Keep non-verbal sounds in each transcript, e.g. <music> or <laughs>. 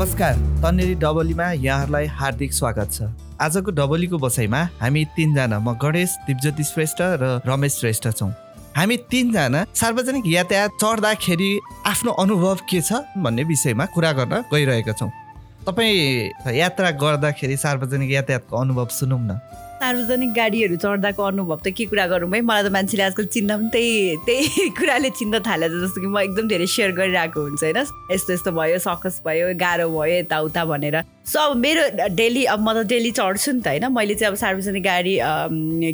नमस्कार तन्नेरी डबलीमा यहाँहरूलाई हार्दिक स्वागत छ। आजको डबलीको बसाइमा हामी तिनजना म गणेश दिपज्योति श्रेष्ठ र रमेश श्रेष्ठ छौँ। हामी तिनजना सार्वजनिक यातायात चढ्दाखेरि आफ्नो अनुभव के छ भन्ने विषयमा कुरा गर्न गइरहेका छौँ। तपाईँ यात्रा गर्दाखेरि सार्वजनिक यातायातको अनुभव सुनौँ न। सार्वजनिक गाडीहरू चढ्दाको अनुभव त के कुरा गरौँ है? मलाई त मान्छेले आजकल चिन्न पनि त्यही त्यही <laughs> कुराले चिन्न थालेछ जस्तो कि म एकदम धेरै सेयर गरिरहेको हुन्छ होइन? यस्तो यस्तो भयो सकस भयो गाह्रो भयो यताउता भनेर। सो अब मेरो डेली अब म त डेली चढ्छु नि त होइन? मैले चाहिँ अब सार्वजनिक गाडी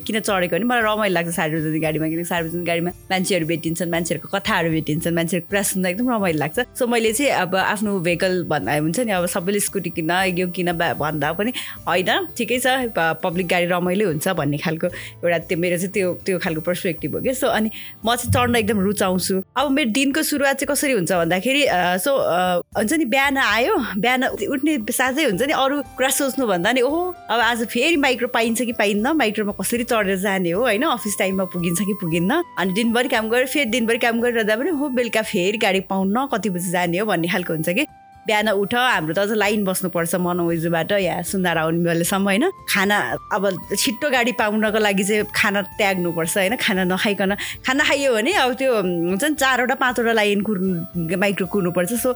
किन चढेको भने मलाई रमाइलो लाग्छ सार्वजनिक गाडीमा किनकि सार्वजनिक गाडीमा मान्छेहरू भेटिन्छन् मान्छेहरूको कथाहरू भेटिन्छन् मान्छेहरूको कुरा सुन्दा एकदम रमाइलो लाग्छ। सो मैले चाहिँ अब आफ्नो भेहिकल भन्दा हुन्छ नि अब सबैले स्कुटी किन यो किन भन्दा पनि होइन। ठिकै छ पब्लिक गाडी रमाइलो हुन्छ भन्ने खालको एउटा त्यो मेरो चाहिँ त्यो त्यो खालको पर्सपेक्टिभ हो कि सो अनि म चाहिँ चढ्न एकदम रुचाउँछु। अब मेरो दिनको सुरुवात चाहिँ कसरी हुन्छ भन्दाखेरि सो हुन्छ नि बिहान आयो बिहान उठ्ने साथै हुन्छ नि अरू कुरा सोच्नुभन्दा नि ओहो अब आज फेरि माइक्रो पाइन्छ कि पाइन्न? माइक्रोमा कसरी चढेर जाने हो होइन? अफिस टाइममा पुगिन्छ कि पुगिन्न? अनि दिनभरि काम गरेर फेरि दिनभरि काम गरिरहँदा पनि हो बेलुका फेरि गाडी पाउन्न कति बजी जाने हो भन्ने खालको हुन्छ कि? बिहान उठ हाम्रो त अझ लाइन बस्नुपर्छ मनोइजुबाट या सुन्दार आउने बेलासम्म होइन? खाना अब छिट्टो गाडी पाउनको लागि चाहिँ खाना त्याग्नुपर्छ होइन? खाना नखाइकन खाना खाइयो भने अब त्यो हुन्छ नि चारवटा पाँचवटा लाइन कुर्नु माइक्रो कुर्नुपर्छ। सो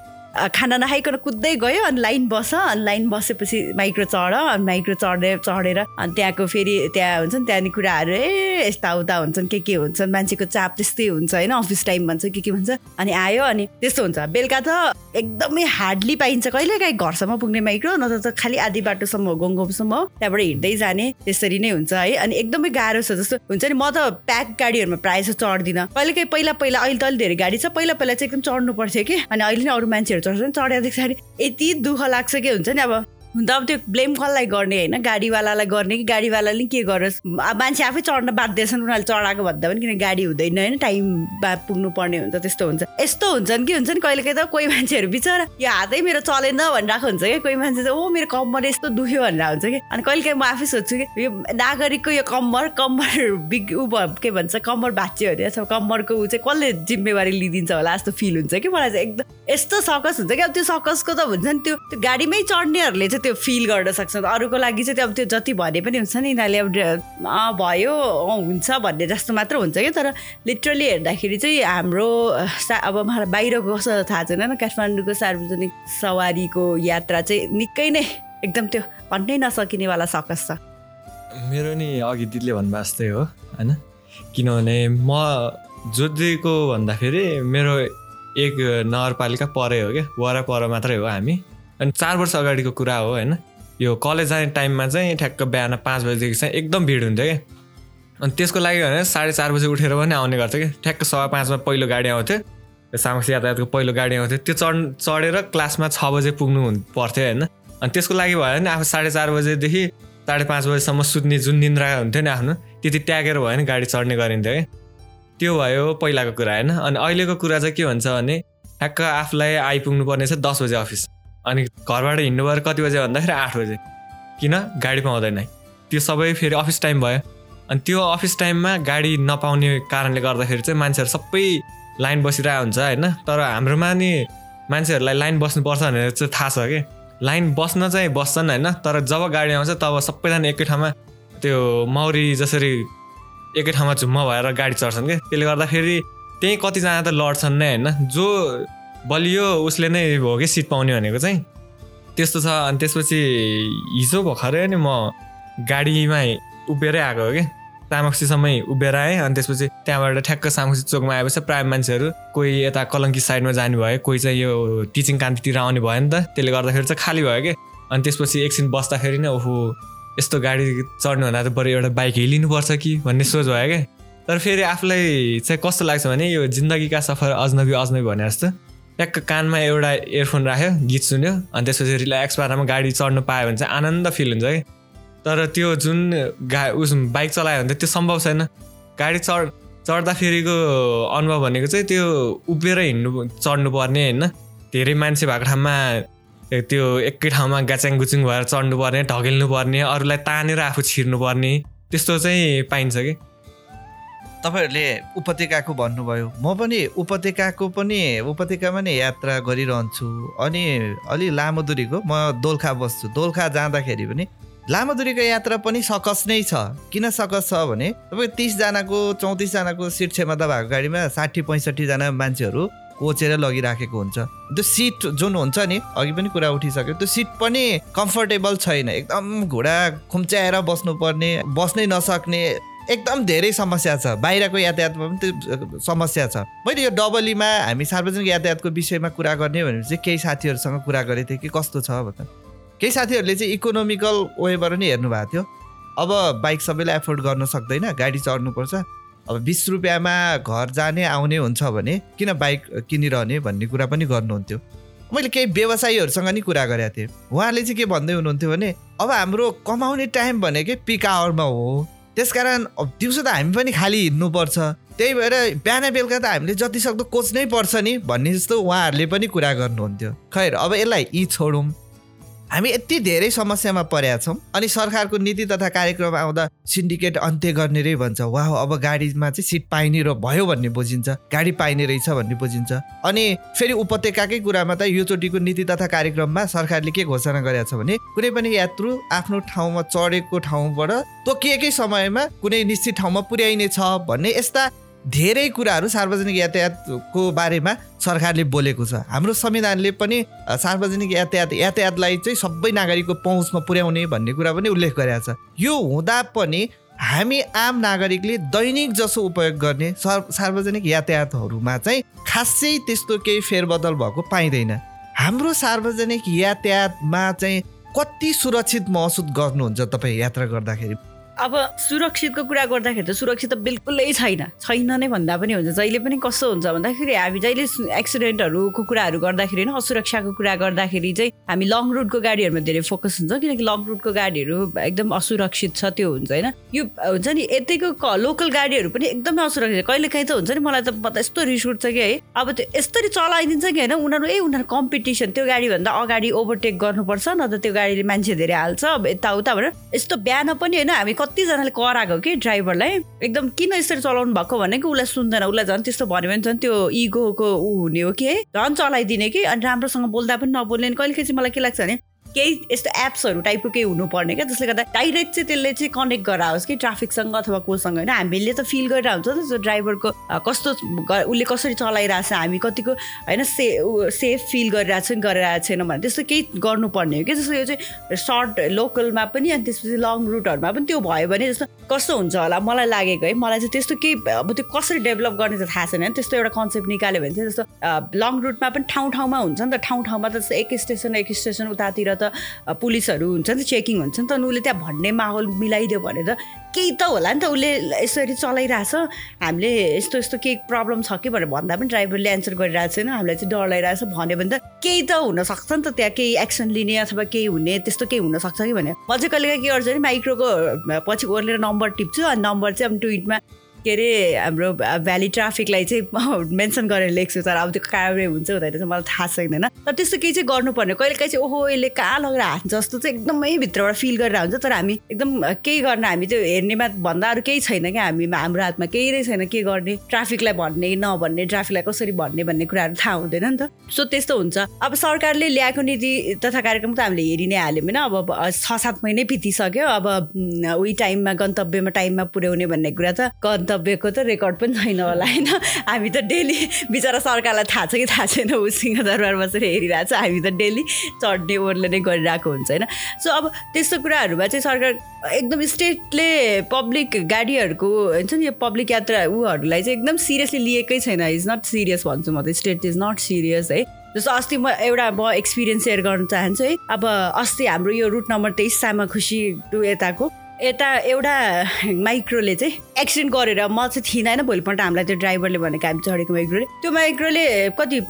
खाना नखाइकन कुद्दै गयो अनि लाइन बस अनि लाइन बसेपछि माइक्रो चढ अनि माइक्रो चढेर चढेर अनि त्यहाँको फेरि त्यहाँ हुन्छ नि त्यहाँदेखि कुराहरू ए यस्ता उता हुन्छन् के के हुन्छन् मान्छेको चाप त्यस्तै हुन्छ होइन? अफिस टाइम भन्छ के के भन्छ अनि आयो अनि त्यस्तो हुन्छ। बेलुका त एकदमै हार्डली पाइन्छ। कहिले काहीँ घरसम्म पुग्ने माइक्रो नत्र त खालि आधी बाटोसम्म गाउँगाउँसम्म त्यहाँबाट हिँड्दै जाने त्यसरी नै हुन्छ है? अनि एकदमै गाह्रो छ जस्तो हुन्छ नि म त प्याक गाडीहरूमा प्रायः जस्तो चढ्दिनँ। कहिले काहीँ पहिला पहिला अहिले त अलिक धेरै गाडी छ पहिला पहिला चाहिँ एकदम चढ्नु पर्थ्यो कि? अनि अहिले नै अरू मान्छेहरू चढ्छ चढेर देख्दाखेरि यति दुःख लाग्छ कि हुन्छ नि अब? हुन अब त्यो ब्लेम कसलाई गर्ने होइन? गाडीवालालाई गर्ने कि गाडीवालाले के गरोस्? मान्छे आफै चढ्न बाध्य छन् उनीहरूले चढाएको भन्दा पनि किन गाडी हुँदैन होइन टाइममा पुग्नु पर्ने हुन्छ त्यस्तो हुन्छ। यस्तो हुन्छन् कि हुन्छ नि कहिले कहिले त कोही मान्छेहरू बिचरा यो हातै मेरो चलेन भनिरहेको हुन्छ कि कोही मान्छे चाहिँ ओ मेरो कम्मर यस्तो दुख्यो भनेर हुन्छ कि अनि कहिले काहीँ म आफै सोध्छु कि यो नागरिकको यो कम्मर कम्मर बिग ऊ के भन्छ कम्मर भाँच्यो अरे अथवा कम्मरको ऊ चाहिँ कसले जिम्मेवारी लिइदिन्छ होला जस्तो फिल हुन्छ कि? मलाई चाहिँ एकदम यस्तो सकस हुन्छ कि अब त्यो सकसको त हुन्छ नि त्यो त्यो गाडीमै चढ्नेहरूले चाहिँ त्यो फिल गर्न सक्छ अरूको लागि चाहिँ त्यो अब त्यो जति भने पनि हुन्छ नि यिनीहरूले अब भयो हुन्छ भन्ने जस्तो मात्र हुन्छ कि तर लिटरली हेर्दाखेरि चाहिँ हाम्रो अब मलाई बाहिरको कसो थाहा छैन काठमाडौँको सार्वजनिक सवारीको यात्रा चाहिँ निकै नै एकदम त्यो भन्नै नसकिनेवाला सकस छ। मेरो नि अघि दिदीले भन्नुभएको जस्तै हो होइन? किनभने म जोधिएको भन्दाखेरि मेरो एक नगरपालिका परै हो क्या वरपर मात्रै हो हामी। अनि चार वर्ष अगाडिको कुरा हो होइन? यो कलेज जाने टाइममा चाहिँ ठ्याक्क बिहान पाँच बजीदेखि चाहिँ एकदम भिड हुन्थ्यो क्या। अनि त्यसको लागि भने साढे चार बजी उठेर पनि आउने गर्थ्यो कि ठ्याक्क सवा पाँचमा पहिलो गाडी आउँथ्यो। सामस यातायातको पहिलो गाडी आउँथ्यो। त्यो चढ चढेर क्लासमा छ बजे पुग्नु पर्थ्यो होइन? अनि त्यसको लागि भयो भने आफू साढे चार बजेदेखि साढे पाँच बजीसम्म सुत्ने जुन निन्द्रा हुन्थ्यो नि आफ्नो त्यति ट्यागेर भयो भने गाडी चढ्ने गरिन्थ्यो है त्यो भयो पहिलाको कुरा होइन? अनि अहिलेको कुरा चाहिँ के भन्छ भने ठ्याक्क आफूलाई आइपुग्नु पर्ने छ दस बजे अफिस। अनि घरबाट हिँड्नु पऱ्यो कति बजे भन्दाखेरि आठ बजे। किन? गाडी पाउँदैन। त्यो सबै फेरि अफिस टाइम भयो। अनि त्यो अफिस टाइममा गाडी नपाउने कारणले गर्दाखेरि चाहिँ मान्छेहरू सबै लाइन बसिरहेको हुन्छ होइन? तर हाम्रोमा नि मान्छेहरूलाई लाइन बस्नुपर्छ भनेर चाहिँ थाहा छ कि। लाइन बस्न चाहिँ बस्छन् होइन? तर जब गाडी आउँछ तब सबैजना एकै ठाउँमा त्यो मौरी जसरी एकै ठाउँमा झुम्म भएर गाडी चढ्छन् कि। त्यसले गर्दाखेरि त्यहीँ कतिजना त लड्छन् नै होइन? जो बलियो उसले नै हो कि सिट पाउने भनेको चाहिँ। त्यस्तो छ अनि त्यसपछि हिजो भर्खरै नि म गाडीमा उभिएरै आएको हो कि। सामक्सीसम्मै उभिएर आएँ अनि त्यसपछि त्यहाँबाट ठ्याक्क सामक्सी चोकमा आएपछि प्रायः मान्छेहरू कोही यता कलङ्की साइडमा जाने भयो कोही चाहिँ यो टिचिङ कान्तितिर आउने भयो नि त। त्यसले गर्दाखेरि चाहिँ खाली भयो कि। अनि त्यसपछि एकछिन बस्दाखेरि नै ओहो यस्तो गाडी चढ्नुभन्दा त बरु एउटा बाइक हिँडिनुपर्छ कि भन्ने सोच भयो क्या तर फेरि आफूलाई चाहिँ कस्तो लाग्छ भने यो जिन्दगीका सफर अजनबी अजनबी भने जस्तो। ट्याक्क कानमा एउटा इयरफोन राख्यो गीत सुन्यो अनि त्यसपछि रिल्याक्स पारामा गाडी चढ्नु पायो भने चाहिँ आनन्द फिल हुन्छ कि तर त्यो जुन गा उस बाइक चलायो भने त त्यो सम्भव छैन। गाडी चढ चढ्दाखेरिको अनुभव भनेको चाहिँ त्यो उभिएर हिँड्नु चढ्नु पर्ने होइन। धेरै मान्छे भएको ठाउँमा त्यो एकै ठाउँमा गाच्याङ गुचुङ भएर चढ्नु पर्ने ढकेल्नु पर्ने अरूलाई तानेर आफू छिर्नु पर्ने त्यस्तो चाहिँ पाइन्छ कि। तपाईँहरूले उपत्यकाको भन्नुभयो म पनि उपत्यकाको पनि उपत्यकामा नै यात्रा गरिरहन्छु। अनि अलि लामो दुरीको म दोलखा बस्छु। दोलखा जाँदाखेरि पनि लामो दुरीको यात्रा पनि सकस नै छ। किन सकस छ भने तपाईँ तिसजनाको चौतिसजनाको सिट क्षमता भएको गाडीमा साठी पैँसठीजना मान्छेहरू कोचेर लगिराखेको हुन्छ। त्यो सिट जुन हुन्छ नि अघि पनि कुरा उठिसक्यो त्यो सिट पनि कम्फर्टेबल छैन। एकदम घुँडा खुम्च्याएर बस्नुपर्ने बस्नै नसक्ने एकदम धेरै समस्या छ। बाहिरको यातायातमा पनि त्यो समस्या छ। मैले यो डबलीमा हामी सार्वजनिक यातायातको विषयमा कुरा गर्ने भने चाहिँ केही साथीहरूसँग कुरा गरेको थिएँ कि कस्तो छ भन्दा केही साथीहरूले चाहिँ इकोनोमिकल वेबाट नै हेर्नु भएको थियो। अब बाइक सबैले एफोर्ड गर्न सक्दैन गाडी चढ्नुपर्छ। अब बिस रुपियाँमा घर जाने आउने हुन्छ भने किन बाइक किनिरहने भन्ने कुरा पनि गर्नुहुन्थ्यो। मैले केही व्यवसायीहरूसँग नि कुरा गरेको थिएँ। उहाँले चाहिँ के भन्दै हुनुहुन्थ्यो भने अब हाम्रो कमाउने टाइम भनेकै पिक आवरमा हो। त्यसकारण दिउँसो त हामी पनि खालि हिँड्नुपर्छ। त्यही भएर बिहान बेलुका त हामीले जति सक्दो कोच्नै पर्छ नि भन्ने जस्तो उहाँहरूले पनि कुरा गर्नुहुन्थ्यो। खैर अब यसलाई यी छोडौँ। हामी यति धेरै समस्यामा परेका छौँ अनि सरकारको नीति तथा कार्यक्रम आउँदा सिन्डिकेट अन्त्य गर्ने रै भन्छ। वा अब गाडीमा चाहिँ सिट पाइने र भयो भन्ने बुझिन्छ। गाडी पाइने रहेछ भन्ने बुझिन्छ। अनि फेरि उपत्यकाकै कुरामा त योचोटिको नीति तथा कार्यक्रममा सरकारले के घोषणा गरेको छ भने कुनै पनि यात्रु आफ्नो ठाउँमा चढेको ठाउँबाट तोकिएकै समयमा कुनै निश्चित ठाउँमा पुर्याइने छ भन्ने यस्ता धेरै कुराहरू सार्वजनिक यातायातको बारेमा सरकारले बोलेको छ। हाम्रो संविधानले पनि सार्वजनिक यातायात यातायातलाई चाहिँ सबै नागरिकको पहुँचमा पुर्याउने भन्ने कुरा पनि उल्लेख गरेको छ। यो हुँदा पनि हामी आम नागरिकले दैनिक जसो उपयोग गर्ने सार्वजनिक यातायातहरूमा चाहिँ खासै त्यस्तो केही फेरबदल भएको पाइँदैन। हाम्रो सार्वजनिक यातायातमा चाहिँ कति सुरक्षित महसुस गर्नुहुन्छ तपाईँ यात्रा गर्दाखेरि? अब सुरक्षितको कुरा गर्दाखेरि त सुरक्षित त बिल्कुलै छैन। छैन नै भन्दा पनि हुन्छ। जहिले पनि कस्तो हुन्छ भन्दाखेरि हामी जहिले एक्सिडेन्टहरूको कुराहरू गर्दाखेरि होइन असुरक्षाको कुरा गर्दाखेरि चाहिँ हामी लङ रुटको गाडीहरूमा धेरै फोकस हुन्छ। किनकि लङ रुटको गाडीहरू एकदम असुरक्षित छ त्यो हुन्छ होइन। यो हुन्छ नि यतिको लोकल गाडीहरू पनि एकदमै असुरक्षित। कहिले काहीँ त हुन्छ नि मलाई त यस्तो रिस उठ्छ कि है। अब त्यो यस्तरी चलाइदिन्छ कि होइन? उनीहरू ए उनीहरू कम्पिटिसन त्यो गाडीभन्दा अगाडि ओभरटेक गर्नुपर्छ न त त्यो गाडीले मान्छे धेरै हाल्छ अब यताउता भनेर। यस्तो बिहान पनि होइन हामी कतिजनाले कराएको कि ड्राइभरलाई? एकदम किन यसरी चलाउनु भएको भनेको उसलाई सुन्दैन उसलाई झन् त्यस्तो भन्यो भने झन् त्यो इगोको ऊ हुने हो कि है। झन् चलाइदिने कि अनि राम्रोसँग बोल्दा पनि नबोल्ने। कहिले चाहिँ मलाई के लाग्छ भने केही यस्तो एप्सहरू टाइपको केही हुनुपर्ने क्या जसले गर्दा डाइरेक्ट चाहिँ त्यसले चाहिँ कनेक्ट गराओस् कि ट्राफिकसँग अथवा कोसँग होइन? हामीले त फिल गरेर हुन्छ त ड्राइभरको कस्तो उसले कसरी चलाइरहेको छ हामी कतिको होइन से सेफ फिल गरिरहेको छ गरिरहेको छैन भने त्यस्तो केही गर्नुपर्ने हो कि? जस्तो यो चाहिँ सर्ट लोकलमा पनि अनि त्यसपछि लङ रुटहरूमा पनि त्यो भयो भने जस्तो कस्तो हुन्छ होला? मलाई लागेको है? मलाई चाहिँ त्यस्तो केही अब त्यो कसरी डेभलप गर्ने चाहिँ थाहा छैन त्यस्तो एउटा कन्सेप्ट निकाल्यो भने चाहिँ जस्तो लङ रुटमा पनि ठाउँ ठाउँमा हुन्छ नि त ठाउँ ठाउँमा त एक स्टेसन एक स्टेसन उतातिर त पुलिसहरू हुन्छ नि त चेकिङ हुन्छ नि त अनि उसले त्यहाँ भन्ने माहौल मिलाइदियो भने त केही त होला नि त उसले यसरी चलाइरहेछ। हामीले यस्तो यस्तो केही प्रब्लम छ कि भनेर भन्दा पनि ड्राइभरले एन्सर गरिरहेको छैन। हामीलाई चाहिँ डर लगाइरहेछ भन्यो भने त केही त हुनसक्छ नि त त्यहाँ केही एक्सन लिने अथवा केही हुने त्यस्तो केही हुनसक्छ कि भने म चाहिँ कहिले के गर्छु भने माइक्रोको पछि ओर्लेर नम्बर टिप्छु। अनि नम्बर चाहिँ अब ट्विटमा के अरे हाम्रो भ्याली ट्राफिकलाई चाहिँ मेन्सन गरेर लेख्छु तर अब त्यो कारवाही हुन्छ हुँदैन चाहिँ मलाई थाहा छैन। तर त्यस्तो केही चाहिँ गर्नुपर्ने कहिले काहीँ चाहिँ ओहो यसले कहाँ लगेर हात जस्तो चाहिँ एकदमै भित्रबाट फिल गरेर हुन्छ तर हामी एकदम केही गर्न हामी त्यो हेर्नेमा भन्दा अरू केही छैन क्या हामी हाम्रो हातमा केही नै छैन के गर्ने ट्राफिकलाई भन्ने नभन्ने ट्राफिकलाई कसरी भन्ने भन्ने कुराहरू थाहा हुँदैन नि त। सो त्यस्तो हुन्छ। अब सरकारले ल्याएको नीति तथा कार्यक्रम त हामीले हेरि नै हाल्यौँ होइन अब छ सात महिनै बितिसक्यो अब उही टाइममा गन्तव्यमा टाइममा पुर्याउने भन्ने कुरा त गन्तव्यको त रेकर्ड पनि छैन होला होइन? हामी त डेली बिचरा सरकारलाई थाहा छ कि थाहा छैन ऊ सिंहदरबार बसेर हेरिरहेको छ हामी त डेली चढ्ने ओर्ले नै गरिरहेको हुन्छ होइन? सो अब त्यस्तो कुराहरूमा चाहिँ सरकार एकदम स्टेटले पब्लिक गाडीहरूको हुन्छ नि यो पब्लिक यात्रा ऊहरूलाई चाहिँ एकदम सिरियसली लिएकै छैन। इज नट सिरियस भन्छु म त स्टेट इज नट सिरियस है? जस्तो अस्ति म एउटा म एक्सपिरियन्स सेयर गर्न चाहन्छु है? अब अस्ति हाम्रो यो रुट नम्बर तेइस सामा खुसी टु यताको यता एउटा माइक्रोले चाहिँ एक्सिडेन्ट गरेर म चाहिँ थिइनँ होइन भोलिपल्ट हामीलाई त्यो ड्राइभरले भनेको हामी चढेको माइक्रोले। त्यो माइक्रोले कति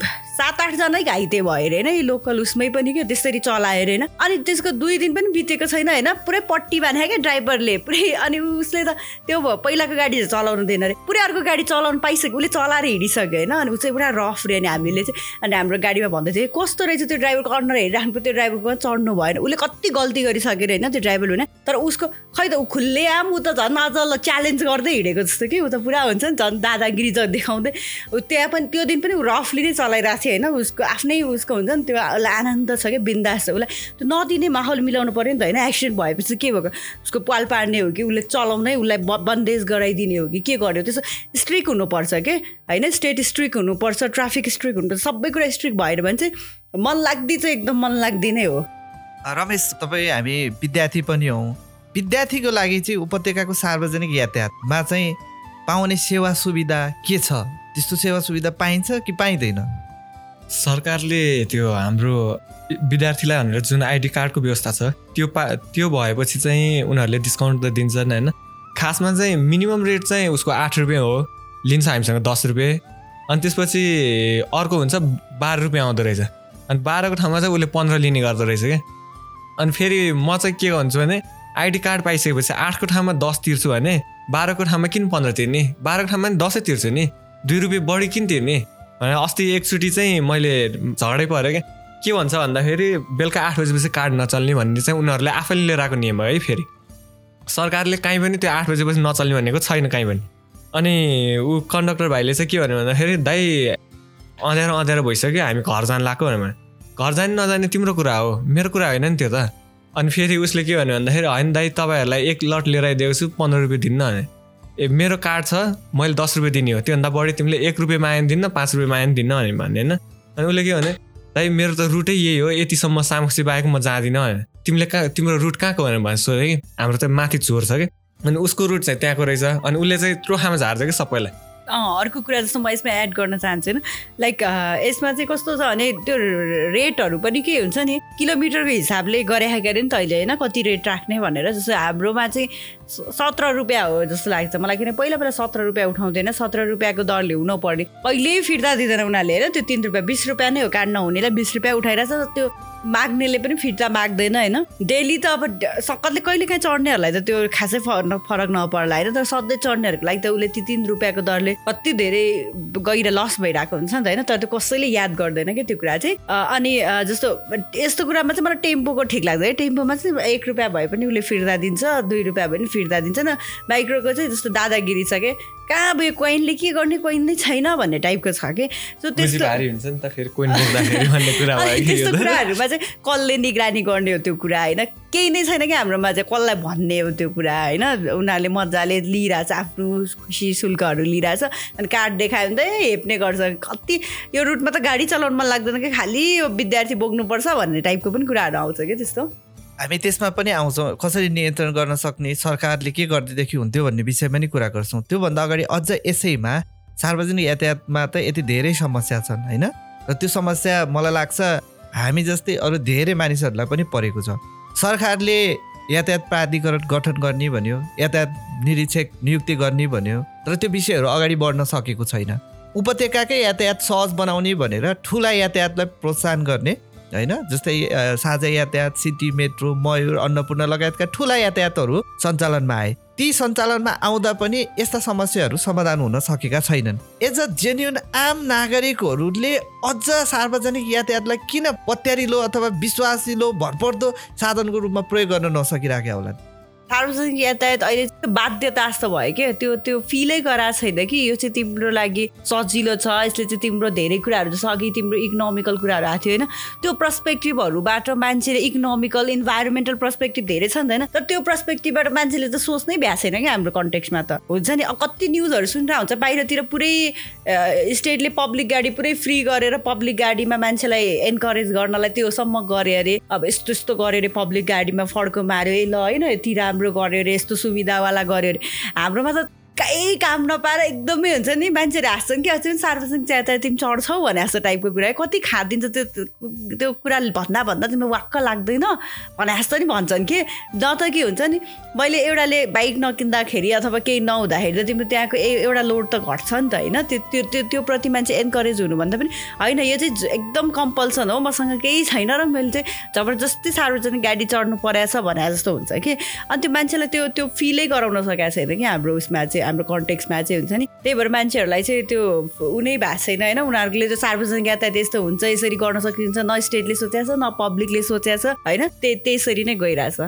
सात आठजनै घाइते भयो अरे होइन लोकल उसमै पनि क्या त्यसरी चलायो अरे होइन अनि त्यसको दुई दिन पनि बितेको छैन होइन पुरै पट्टी बाँधे क्या ड्राइभरले पुरै अनि उसले त त्यो भयो पहिलाको गाडी चलाउनु दिएन अरे पुरै अर्को गाडी चलाउनु पाइसक्यो उसले चलाएर हिँडिसक्यो होइन अनि ऊ चाहिँ पुरा रफ रे अनि हामीले चाहिँ अनि हाम्रो गाडीमा भन्दै थियो कस्तो रहेछ त्यो ड्राइभरको अन्डर हेरिराख्नु त्यो ड्राइभरको चढ्नु भएन। उसले कति गल्ती गरिसकेर होइन त्यो ड्राइभरले होइन तर उसको खै त ऊ खुल्ले आम ऊ त झन् अझ च्यालेन्ज गर्दै हिँडेको जस्तो कि ऊ त पुरा हुन्छ नि झन् दादागिरी ज देखाउँदै। ऊ त्यहाँ पनि त्यो दिन पनि ऊ रफली नै चलाइरहेको थियो होइन? उसको आफ्नै उसको हुन्छ नि त्यो उसलाई आनन्द छ क्या बिन्दास छ। उसलाई त्यो नदिने माहौल मिलाउनु पऱ्यो नि त होइन? एक्सिडेन्ट भएपछि के भएको? उसको पाल पार्ने हो कि उसले चलाउँदै उसलाई बन्देज गराइदिने हो कि के गर्यो? त्यसो स्ट्रिक हुनुपर्छ कि होइन? स्टेट स्ट्रिक हुनुपर्छ ट्राफिक स्ट्रिक हुनुपर्छ सबै कुरा स्ट्रिक भएर भने चाहिँ मन लाग्दी चाहिँ एकदम मन नै हो। रमेश तपाईँ हामी विद्यार्थी पनि हौँ। विद्यार्थीको लागि चाहिँ उपत्यकाको सार्वजनिक यातायातमा चाहिँ पाउने सेवा सुविधा के छ? त्यस्तो सेवा सुविधा पाइन्छ कि पाइँदैन? सरकारले त्यो हाम्रो विद्यार्थीलाई भनेर जुन आइडी कार्डको व्यवस्था छ त्यो पा त्यो भएपछि चाहिँ उनीहरूले डिस्काउन्ट त दिन्छन् होइन। खासमा चाहिँ मिनिमम रेट चाहिँ उसको आठ रुपियाँ हो लिन्छ हामीसँग दस रुपियाँ। अनि त्यसपछि अर्को हुन्छ बाह्र रुपियाँ आउँदो रहेछ। अनि बाह्रको ठाउँमा चाहिँ उसले पन्ध्र लिने गर्दो रहेछ क्या अनि फेरि म चाहिँ के भन्छु भने आइडी कार्ड पाइसकेपछि आठको ठाउँमा दस तिर्छु भने बाह्रको ठाउँमा किन पन्ध्र तिर्ने? बाह्रको ठाउँमा नि दसै तिर्छु नि। दुई रुपियाँ बढी किन तिर्ने? भने अस्ति एकचोटि चाहिँ मैले झगडै पऱ्यो क्या। के भन्छ भन्दाखेरि बेलुका आठ बजेपछि कार्ड नचल्ने भन्ने चाहिँ उनीहरूले आफैले लिएर आएको नियम हो है फेरि। सरकारले काहीँ पनि त्यो आठ बजेपछि नचल्ने भनेको छैन काहीँ पनि। अनि ऊ कन्डक्टर भाइले चाहिँ के भन्यो भन्दाखेरि दाइ अँध्यारो अँध्यारो भइसक्यो हामी घर जान लाग्यो भने घर जाने नजाने तिम्रो कुरा हो। मेरो कुरा होइन नि त्यो त। अनि फेरि उसले के भन्यो भन्दाखेरि होइन दाइ तपाईँहरूलाई एक लट लिएर आइदिएको छु पन्ध्र रुपियाँ दिन्न भने ए मेरो कार्ड छ मैले दस रुपियाँ दिने हो। त्योभन्दा बढी तिमीले एक रुपियाँ माया दिन्न पाँच रुपियाँ माया दिन्न भने भन्ने होइन? अनि उसले के भने दाइ मेरो त रुटै यही हो यतिसम्म सामुसी बाहेक म जाँदिनँ भने तिमीले कहाँ तिम्रो रुट कहाँको भनेर भन्छ सोधेँ कि? हाम्रो त माथि चोर छ कि? अनि उसको रुट चाहिँ त्यहाँको रहेछ। अनि उसले चाहिँ त्रोखामा झार्छ कि सबैलाई। अर्को कुरा जस्तो म यसमा एड गर्न चाहन्छु होइन लाइक यसमा चाहिँ कस्तो छ भने त्यो रेटहरू पनि के हुन्छ नि? किलोमिटरको हिसाबले गरे नि त अहिले होइन कति रेट राख्ने भनेर। जस्तो हाम्रोमा चाहिँ सत्र रुपियाँ हो जस्तो लाग्छ। मलाई किन पहिला पहिला सत्र रुपियाँ उठाउँदैन सत्र रुपियाँको दरले हुनु पर्ने। कहिल्यै फिर्ता दिँदैन उनीहरूले होइन त्यो तिन रुपियाँ बिस रुपियाँ नै हो कार्ड नहुनेलाई बिस रुपियाँ उठाइरहेछ त्यो माग्नेले पनि फिर्ता माग्दैन होइन? डेली त अब सकतले कहिले काहीँ चढ्नेहरूलाई त त्यो खासै फरक फरक नपर्ला होइन तर सधैँ चढ्नेहरूको लागि त उसले ती तिन रुपियाँको दरले कति धेरै गहिरो लस भइरहेको हुन्छ नि त होइन? तर त्यो कसैले याद गर्दैन क्या त्यो कुरा चाहिँ। अनि जस्तो यस्तो कुरामा चाहिँ मलाई टेम्पोको ठिक लाग्छ है टेम्पोमा चाहिँ एक रुपियाँ भए पनि उसले फिर्ता दिन्छ दुई रुपियाँ भए पनि फिर्ता दिन्छ न माइक्रोको चाहिँ जस्तो दादागिरी छ कि कहाँ अब यो कोइनले के गर्ने कोइन नै छैन भन्ने टाइपको छ कि। सो त्यस्तो त्यस्तो कुराहरूमा चाहिँ कसले निगरानी गर्ने हो त्यो कुरा होइन? केही नै छैन कि हाम्रोमा चाहिँ कसलाई भन्ने हो त्यो कुरा होइन? उनीहरूले मजाले लिइरहेछ आफ्नो खुसी शुल्कहरू लिइरहेछ अनि कार्ड देखायो भने त हेप्ने गर्छ। कति यो रुटमा त गाडी चलाउनु मन लाग्दैन कि खालि विद्यार्थी बोक्नुपर्छ भन्ने टाइपको पनि कुराहरू आउँछ क्या त्यस्तो। हामी त्यसमा पनि आउँछौँ। कसरी नियन्त्रण गर्न सक्ने सरकारले के गरिदिँदेखि हुन्थ्यो भन्ने विषयमा नि कुरा गर्छौँ। त्योभन्दा अगाडि अझ यसैमा सार्वजनिक यातायातमा त यति धेरै समस्या छन् होइन? र त्यो समस्या मलाई लाग्छ हामी जस्तै अरू धेरै मानिसहरूलाई पनि परेको छ। सरकारले यातायात प्राधिकरण गठन गर्ने भन्यो यातायात निरीक्षक नियुक्ति गर्ने भन्यो तर त्यो विषयहरू अगाडि बढ्न सकेको छैन। उपत्यकाकै यातायात सहज बनाउने भनेर ठुला यातायातलाई प्रोत्साहन गर्ने होइन? जस्तै साझा यातायात सिटी मेट्रो मयूर अन्नपूर्ण लगायतका ठुला यातायातहरू सञ्चालनमा आए। ती सञ्चालनमा आउँदा पनि यस्ता समस्याहरू समाधान हुन सकेका छैनन्। एज अ जेन्युन आम नागरिकहरूले अझ सार्वजनिक यातायातलाई किन पत्यारिलो अथवा विश्वासिलो भरपर्दो साधनको रूपमा प्रयोग गर्न नसकिरहेका होला सार्वजनिक यातायात अहिले बाध्यता जस्तो भयो क्या। त्यो त्यो फिलै गराएको छैन कि। यो चाहिँ तिम्रो लागि सजिलो छ। यसले चाहिँ तिम्रो धेरै कुराहरू जस्तो अघि तिम्रो इकोनोमिकल कुराहरू आएको थियो होइन? त्यो पर्सपेक्टिभहरूबाट मान्छेले इकोनोमिकल इन्भाइरोमेन्टल पर्सपेक्टिभ धेरै छ नि होइन? तर त्यो पर्सपेक्टिभबाट मान्छेले त सोच्नै भ्याएको छैन क्या हाम्रो कन्टेक्समा त। हुन्छ नि? कति न्युजहरू सुनिरहेको हुन्छ। बाहिरतिर पुरै स्टेटले पब्लिक गाडी पुरै फ्री गरेर पब्लिक गाडीमा मान्छेलाई एन्करेज गर्नलाई त्योसम्म गरे अरे। अब यस्तो यस्तो गरे अरे पब्लिक गाडीमा फड्को माऱ्यो। ल होइन यति राम्रो गऱ्यो अरे यस्तो सुविधावाला गऱ्यो अरे। हाम्रोमा त कहीँ काम नपाएर एकदमै हुन्छ नि मान्छेहरू हाँस्छन् कि अझै पनि सार्वजनिक यातायात तिमी चढ्छौ भने जस्तो टाइपको कुरा कति खादिन्छ त्यो त्यो कुरा भन्दा भन्दा तिमीलाई वाक्क लाग्दैन। भने जस्तो नि भन्छन् कि? न त के हुन्छ नि मैले एउटाले बाइक नकिन्दाखेरि अथवा केही नहुँदाखेरि त तिम्रो त्यहाँको एउटा लोड त घट्छ नि त होइन। त्यो त्यो त्यो त्यो प्रति मान्छे एन्करेज हुनुभन्दा पनि होइन यो चाहिँ एकदम कम्पल्सन हो। मसँग केही छैन र मैले चाहिँ जबरजस्ती सार्वजनिक गाडी चढ्नु परेछ भने जस्तो हुन्छ कि। अनि त्यो मान्छेलाई त्यो त्यो फिलै गराउन सकेको छैन कि हाम्रो उसमा चाहिँ। हाम्रो कन्टेक्समा चाहिँ हुन्छ नि। त्यही भएर मान्छेहरूलाई चाहिँ त्यो उनै भएको छैन होइन? उनीहरूले चाहिँ सार्वजनिक यातायात यस्तो हुन्छ यसरी गर्न सकिन्छ न स्टेटले सोचेको छ न पब्लिकले सोचेको छ होइन? त्यसरी नै गइरहेछ।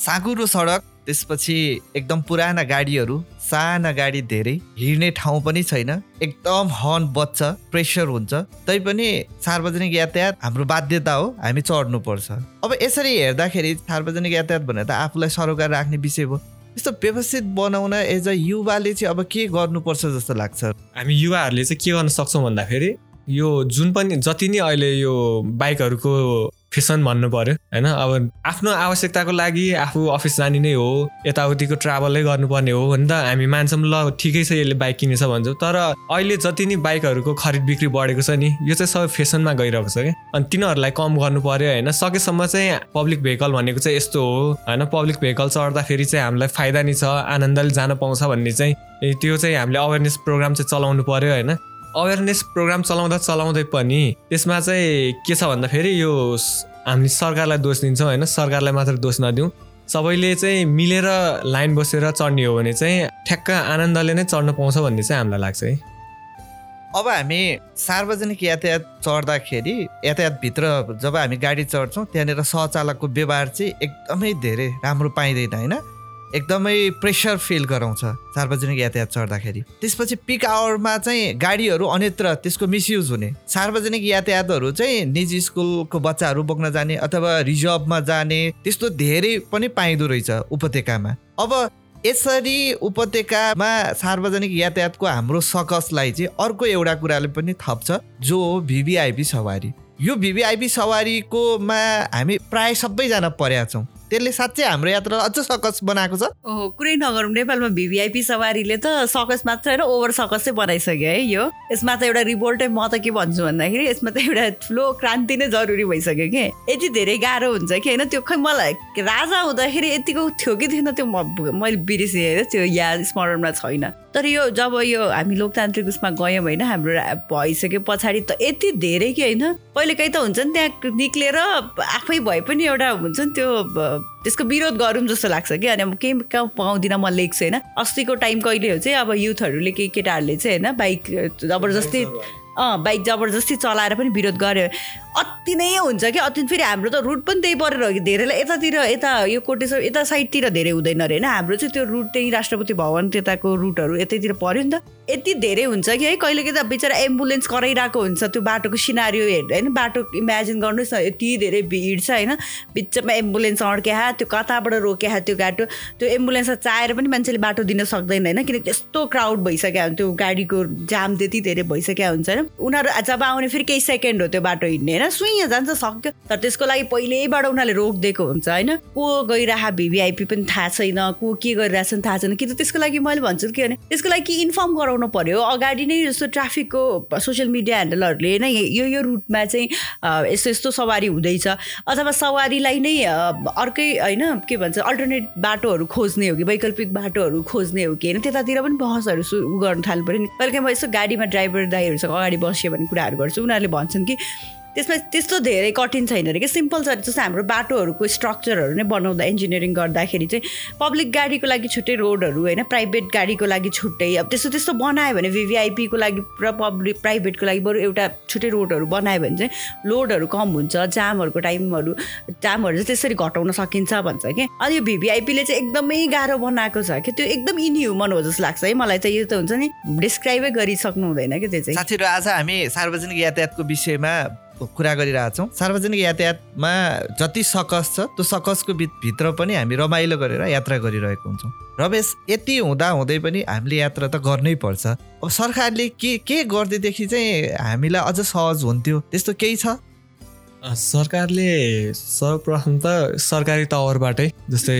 साँगुरो सडक त्यसपछि एकदम पुराना गाडीहरू साना गाडी धेरै हिँड्ने ठाउँ पनि छैन। एकदम हर्न बज्छ प्रेसर हुन्छ। तैपनि सार्वजनिक यातायात हाम्रो बाध्यता हो हामी चढ्नुपर्छ। अब यसरी हेर्दाखेरि सार्वजनिक यातायात भनेर त आफूलाई सरोकार राख्ने विषय भयो यस्तो व्यवस्थित बनाउन एज अ युवाले चाहिँ अब के गर्नुपर्छ जस्तो लाग्छ? हामी युवाहरूले चाहिँ के गर्न सक्छौँ भन्दाखेरि यो जुन पनि जति नै अहिले यो बाइकहरूको फेसन भन्नु पर्यो होइन? अब आफ्नो आवश्यकताको लागि आफू अफिस जाने नै हो यताउतिको ट्राभलै गर्नुपर्ने हो भने त हामी मान्छौँ ल ठिकै छ यसले बाइक किनेछ भन्छौँ। तर अहिले जति नै बाइकहरूको खरिद बिक्री बढेको छ नि यो चाहिँ सबै फेसनमा गइरहेको छ क्या। अनि तिनीहरूलाई कम गर्नु पर्यो होइन? सकेसम्म चाहिँ पब्लिक भेहिकल भनेको चाहिँ यस्तो हो होइन? पब्लिक भेहिकल चढ्दाखेरि चाहिँ हामीलाई फाइदा नि छ आनन्दले जान पाउँछ भन्ने चाहिँ त्यो चाहिँ हामीले अवेरनेस प्रोग्राम चाहिँ चलाउनु पर्यो होइन? अवेरनेस प्रोग्राम चलाउँदा चलाउँदै पनि त्यसमा चाहिँ के छ भन्दाखेरि यो हामी सरकारलाई दोष दिन्छौँ होइन सरकारलाई मात्र दोष नदिउँ। सबैले चाहिँ मिलेर लाइन बसेर चढ्ने हो भने चाहिँ ठ्याक्क आनन्दले नै चढ्न पाउँछ भन्ने चाहिँ हामीलाई लाग्छ है। अब हामी सार्वजनिक यातायात चढ्दाखेरि यातायातभित्र जब हामी गाडी चढ्छौँ त्यहाँनिर सहचालकको व्यवहार चाहिँ एकदमै धेरै राम्रो पाइँदैन होइन? एकदमै प्रेसर फिल गराउँछ सार्वजनिक यातायात चढ्दाखेरि। त्यसपछि पिक आवरमा चाहिँ गाडीहरू अन्यत्र त्यसको मिसयुज हुने। सार्वजनिक यातायातहरू चाहिँ निजी स्कुलको बच्चाहरू बोक्न जाने अथवा रिजर्भमा जाने त्यस्तो धेरै पनि पाइँदो रहेछ उपत्यकामा। अब यसरी उपत्यकामा सार्वजनिक यातायातको हाम्रो सकसलाई चाहिँ अर्को एउटा कुराले पनि थप्छ जो हो भिभिआइपी सवारी। यो भिभिआइपी सवारीकोमा हामी प्राय सबैजना परेका छौँ। त्यसले साँच्चै हाम्रो यात्रालाई अझ सकस बनाएको छ। ओहो कुरै नगरौँ नेपालमा भिभिआइपी सवारीले त सकस मात्र होइन ओभर सकस बनाइसक्यो है यो। यसमा त एउटा रिभोल्टै म त के भन्छु भन्दाखेरि यसमा त एउटा ठुलो क्रान्ति नै जरुरी भइसक्यो कि। यति धेरै गाह्रो हुन्छ कि होइन त्यो खै मलाई राजा हुँदाखेरि यतिको थियो कि थिएन त्यो मैले बिर्सेँ होइन त्यो याद स्मरणमा छैन। तर यो जब यो हामी लोकतान्त्रिक उसमा गयौँ होइन हाम्रो भइसक्यो पछाडि त यति धेरै कि होइन कहिले काहीँ त हुन्छ नि त्यहाँ निक्लेर आफै भए पनि एउटा हुन्छ नि त्यो त्यसको विरोध गरौँ जस्तो लाग्छ कि। अनि केही कहाँ पाउँदिनँ म लेख्छु होइन। अस्तिको टाइम कहिले हो चाहिँ अब युथहरूले केही केटाहरूले चाहिँ होइन बाइक जबरजस्ती अँ बाइक जबरजस्ती चलाएर पनि विरोध गर्यो। अति नै हुन्छ कि अति फेरि हाम्रो त रुट पनि त्यही परेर हो कि धेरैलाई यतातिर यता यो कोटेश्वर यता साइडतिर धेरै हुँदैन अरे होइन? हाम्रो चाहिँ त्यो रुट त्यही राष्ट्रपति भवन त्यताको रुटहरू यतैतिर पऱ्यो नि त। यति धेरै हुन्छ कि है? कहिले त बिचरा एम्बुलेन्स कराइरहेको हुन्छ। त्यो बाटोको सिनारियो हेर्दा होइन? बाटो इमेजिन गर्नुहोस् न यति धेरै भिड छ होइन? बिचमा एम्बुलेन्स अड्क्या त्यो कताबाट रोक्या त्यो बाटो त्यो एम्बुलेन्सलाई चाहेर पनि मान्छेले बाटो दिन सक्दैन होइन? किनकि त्यस्तो क्राउड भइसक्यो त्यो गाडीको जाम त्यति धेरै भइसक्यो हुन्छ होइन? उनीहरू जब आउने फेरि केही सेकेन्ड हो त्यो बाटो हिँड्ने होइन? सुइँ जान्छ सक्यो। तर त्यसको लागि पहिल्यैबाट उनीहरूले रोकिदिएको हुन्छ होइन? को गइरह भिभिआइपी पनि थाहा छैन को के गरिरहेछ थाहा छैन। कि त त्यसको लागि मैले भन्छु के भने त्यसको लागि इन्फर्म गराउनु पर्यो अगाडि नै जस्तो ट्राफिकको सोसियल मिडिया ह्यान्डलहरूले नै यो यो रुटमा चाहिँ यस्तो यस्तो सवारी हुँदैछ। अथवा सवारीलाई नै अर्कै होइन के भन्छ अल्टरनेट बाटोहरू खोज्ने हो कि वैकल्पिक बाटोहरू खोज्ने हो कि होइन त्यतातिर पनि बहसहरू सु गर्नु थाल्नु पऱ्यो नि। कहिले म यसो गाडीमा ड्राइभर दाईहरूसँग अगाडि बस्यो भने कुराहरू गर्छु। उनीहरूले भन्छन् कि त्यसमा त्यस्तो धेरै कठिन छैन अरे कि सिम्पल छ जस्तो हाम्रो बाटोहरूको स्ट्रक्चरहरू नै बनाउँदा इन्जिनियरिङ गर्दाखेरि चाहिँ पब्लिक गाडीको लागि छुट्टै रोडहरू होइन प्राइभेट गाडीको लागि छुट्टै अब त्यस्तो त्यस्तो बनायो भने भिभिआइपीको लागि र पब्लिक प्राइभेटको लागि बरु एउटा छुट्टै रोडहरू बनायो भने चाहिँ लोडहरू कम हुन्छ जामहरूको टाइमहरू जामहरू चाहिँ त्यसरी घटाउन सकिन्छ भन्छ कि। अनि यो भिभिआइपीले चाहिँ एकदमै गाह्रो बनाएको छ कि। त्यो एकदम इनह्युमन हो जस्तो लाग्छ है मलाई चाहिँ। यो त हुन्छ नि डिस्क्राइबै गरिसक्नु हुँदैन कि त्यो चाहिँ। साथीहरू आज हामी सार्वजनिक यातायातको विषयमा कुरा गरिरहेछौँ। सार्वजनिक यातायातमा जति सकस छ त्यो सकसको भित्र पनि हामी रमाइलो गरेर यात्रा गरिरहेको हुन्छौँ। रमेश यति हुँदा हुँदै पनि हामीले यात्रा त गर्नै पर्छ। अब सरकारले के के गरिदिएदेखि चाहिँ हामीलाई अझ सहज हुन्थ्यो? त्यस्तो केही छ? सरकारले सर्वप्रथम त सरकारी तवरबाटै जस्तै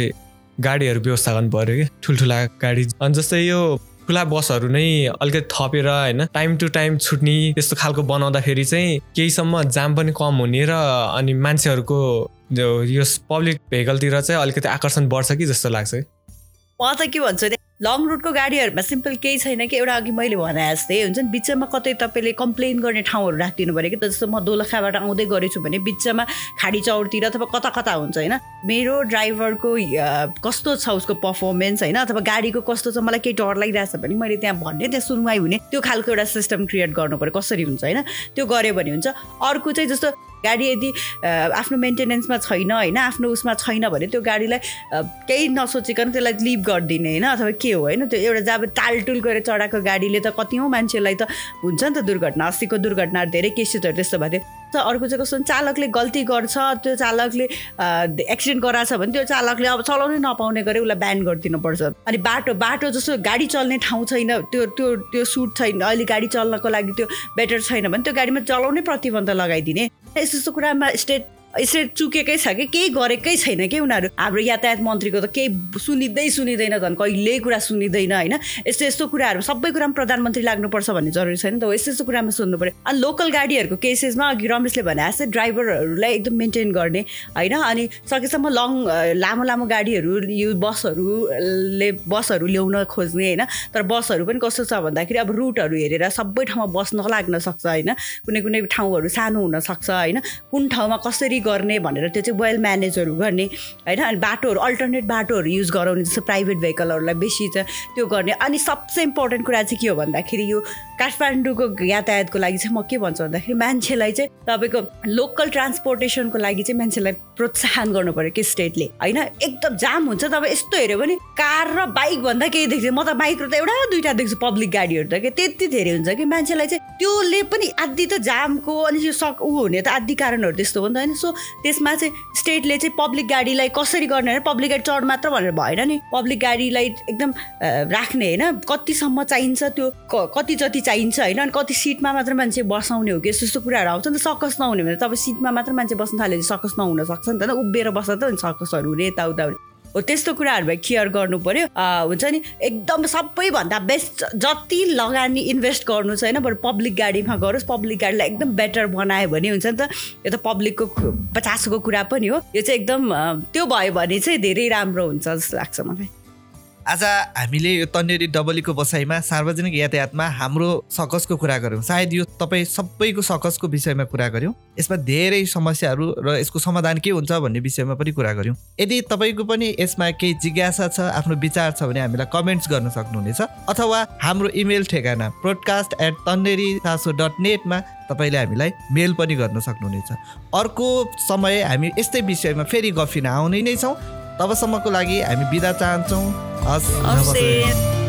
गाडीहरू व्यवस्था गर्नु पऱ्यो कि ठुल्ठुला गाडी। अनि जस्तै यो खुला बसहरू नै अलिकति थपेर होइन टाइम टु टाइम छुट्ने त्यस्तो खालको बनाउँदाखेरि चाहिँ केहीसम्म जाम पनि कम हुने र अनि मान्छेहरूको यो पब्लिक भेहिकलतिर चाहिँ अलिकति आकर्षण बढ्छ कि जस्तो लाग्छ म त के भन्छु लङ रुटको गाडीहरूमा सिम्पल केही छैन कि एउटा अघि मैले भने जस्तै हुन्छ नि बिचमा कतै तपाईँले कम्प्लेन गर्ने ठाउँहरू राखिदिनु पऱ्यो कि जस्तो म दोलखाबाट आउँदै गरेछु भने बिचमा खाडी चौरतिर अथवा कता कता हुन्छ होइन? मेरो ड्राइभरको कस्तो छ उसको पर्फर्मेन्स होइन? अथवा गाडीको कस्तो छ? मलाई केही डर लागिरहेछ भने मैले त्यहाँ भन्ने त्यहाँ सुनवाई हुने त्यो खालको एउटा सिस्टम क्रिएट गर्नु पऱ्यो। कसरी हुन्छ होइन? त्यो गऱ्यो भने हुन्छ। अर्को चाहिँ जस्तो गाडी यदि आफ्नो मेन्टेनेन्समा छैन होइन आफ्नो उसमा छैन भने त्यो गाडीलाई केही नसोचिकन त्यसलाई लिभ गरिदिने होइन अथवा के हो होइन त्यो एउटा जब टालटुल गरेर चढाएको गाडीले त कति मान्छेलाई त हुन्छ नि त दुर्घटना अस्तिको दुर्घटनाहरू धेरै केसेसहरू त्यस्तो भएको थियो। अर्को चाहिँ कस्तो चालकले गल्ती गर्छ त्यो चालकले एक्सिडेन्ट गराएको छ भने त्यो चालकले अब चलाउनै नपाउने गरे उसलाई ब्यान गरिदिनुपर्छ। अनि बाटो बाटो जस्तो गाडी चल्ने ठाउँ छैन त्यो त्यो त्यो सुट छैन अहिले गाडी चल्नको लागि त्यो बेटर छैन भने त्यो गाडीमा चलाउनै प्रतिबन्ध लगाइदिने। यस्तो यस्तो कुरामा स्टेट यसरी चुकेकै छ कि केही गरेकै छैन कि उनीहरू? हाम्रो यातायात मन्त्रीको त केही सुनिँदै सुनिँदैन झन् कहिल्यै कुरा सुनिँदैन होइन? यस्तो यस्तो कुराहरू सबै कुरामा प्रधानमन्त्री लाग्नुपर्छ भन्ने जरुरी छैन नि त यस्तो यस्तो कुरामा सुन्नु पऱ्यो अनि लोकल गाडीहरूको केसेसमा अघि रमेशले भने जस्तै ड्राइभरहरूलाई एकदम मेन्टेन गर्ने होइन? अनि सकेसम्म लङ लामो लामो गाडीहरू यो बसहरूले बसहरू ल्याउन खोज्ने होइन? तर बसहरू पनि कस्तो छ भन्दाखेरि अब रुटहरू हेरेर सबै ठाउँमा बस नलाग्न सक्छ होइन? कुनै कुनै ठाउँहरू सानो हुनसक्छ होइन? कुन ठाउँमा कसरी गर्ने भनेर त्यो चाहिँ वेल म्यानेजहरू गर्ने होइन? अनि बाटोहरू अल्टरनेट बाटोहरू युज गराउने जस्तो प्राइभेट भेहिकलहरूलाई बेसी छ त्यो गर्ने। अनि सबसे इम्पोर्टेन्ट कुरा चाहिँ के हो भन्दाखेरि यो काठमाडौँको यातायातको लागि चाहिँ म के भन्छु भन्दाखेरि मान्छेलाई चाहिँ तपाईँको लोकल ट्रान्सपोर्टेसनको लागि चाहिँ मान्छेलाई प्रोत्साहन गर्नु पऱ्यो कि स्टेटले होइन? एकदम जाम हुन्छ। तपाईँ यस्तो हेऱ्यो भने कार र बाइक भन्दा केही देख्छ। म त बाइक र त एउटा दुइटा देख्छु पब्लिक गाडीहरू त कि त्यति धेरै हुन्छ कि मान्छेलाई चाहिँ त्योले पनि आदि त जामको अनि यो सक ऊ हुने त आदि कारणहरू त्यस्तो हो नि त होइन? सो त्यसमा चाहिँ स्टेटले चाहिँ पब्लिक गाडीलाई कसरी गर्ने होइन पब्लिक गाडी चढ मात्र भनेर भएन नि। पब्लिक गाडीलाई एकदम राख्ने होइन। कतिसम्म चाहिन्छ त्यो कति जति चाहिन्छ होइन। अनि कति सिटमा मात्र मान्छे बसाउने हो कि? यस्तो यस्तो कुराहरू आउँछ नि त। सकस नहुने भने तपाईँ सिटमा मात्र मान्छे बस्नु थाल्यो भने सकस नहुन सक्छ नि त। उभिएर बस्दा त सकसहरू हुने यताउता हो त्यस्तो कुराहरूमा केयर गर्नु पऱ्यो हुन्छ नि? एकदम सबैभन्दा बेस्ट जति लगानी इन्भेस्ट गर्नु होइन बरु पब्लिक गाडीमा गरोस् पब्लिक गाडीलाई एकदम बेटर बनायो भने हुन्छ नि त यो त पब्लिकको पचासको कुरा पनि हो। यो चाहिँ एकदम त्यो भयो भने चाहिँ धेरै राम्रो हुन्छ जस्तो लाग्छ मलाई। आज हामीले यो तन्नेरी डबलीको बसाइमा सार्वजनिक यातायातमा हाम्रो सकसको कुरा गऱ्यौँ। सायद यो तपाईँ सबैको सकसको विषयमा कुरा गऱ्यौँ। यसमा धेरै समस्याहरू र यसको समाधान के हुन्छ भन्ने विषयमा पनि कुरा गऱ्यौँ। यदि तपाईँको पनि यसमा केही जिज्ञासा छ आफ्नो विचार छ भने हामीलाई कमेन्ट्स गर्न सक्नुहुनेछ अथवा हाम्रो इमेल ठेगाना प्रोडकास्ट एट तन्नेरी चासो डट नेटमा तपाईँले हामीलाई मेल पनि गर्न सक्नुहुनेछ। अर्को समय हामी यस्तै विषयमा फेरि गफिन आउने नै छौँ। तबसम्मको लागि हामी बिदा चाहन्छौँ हस्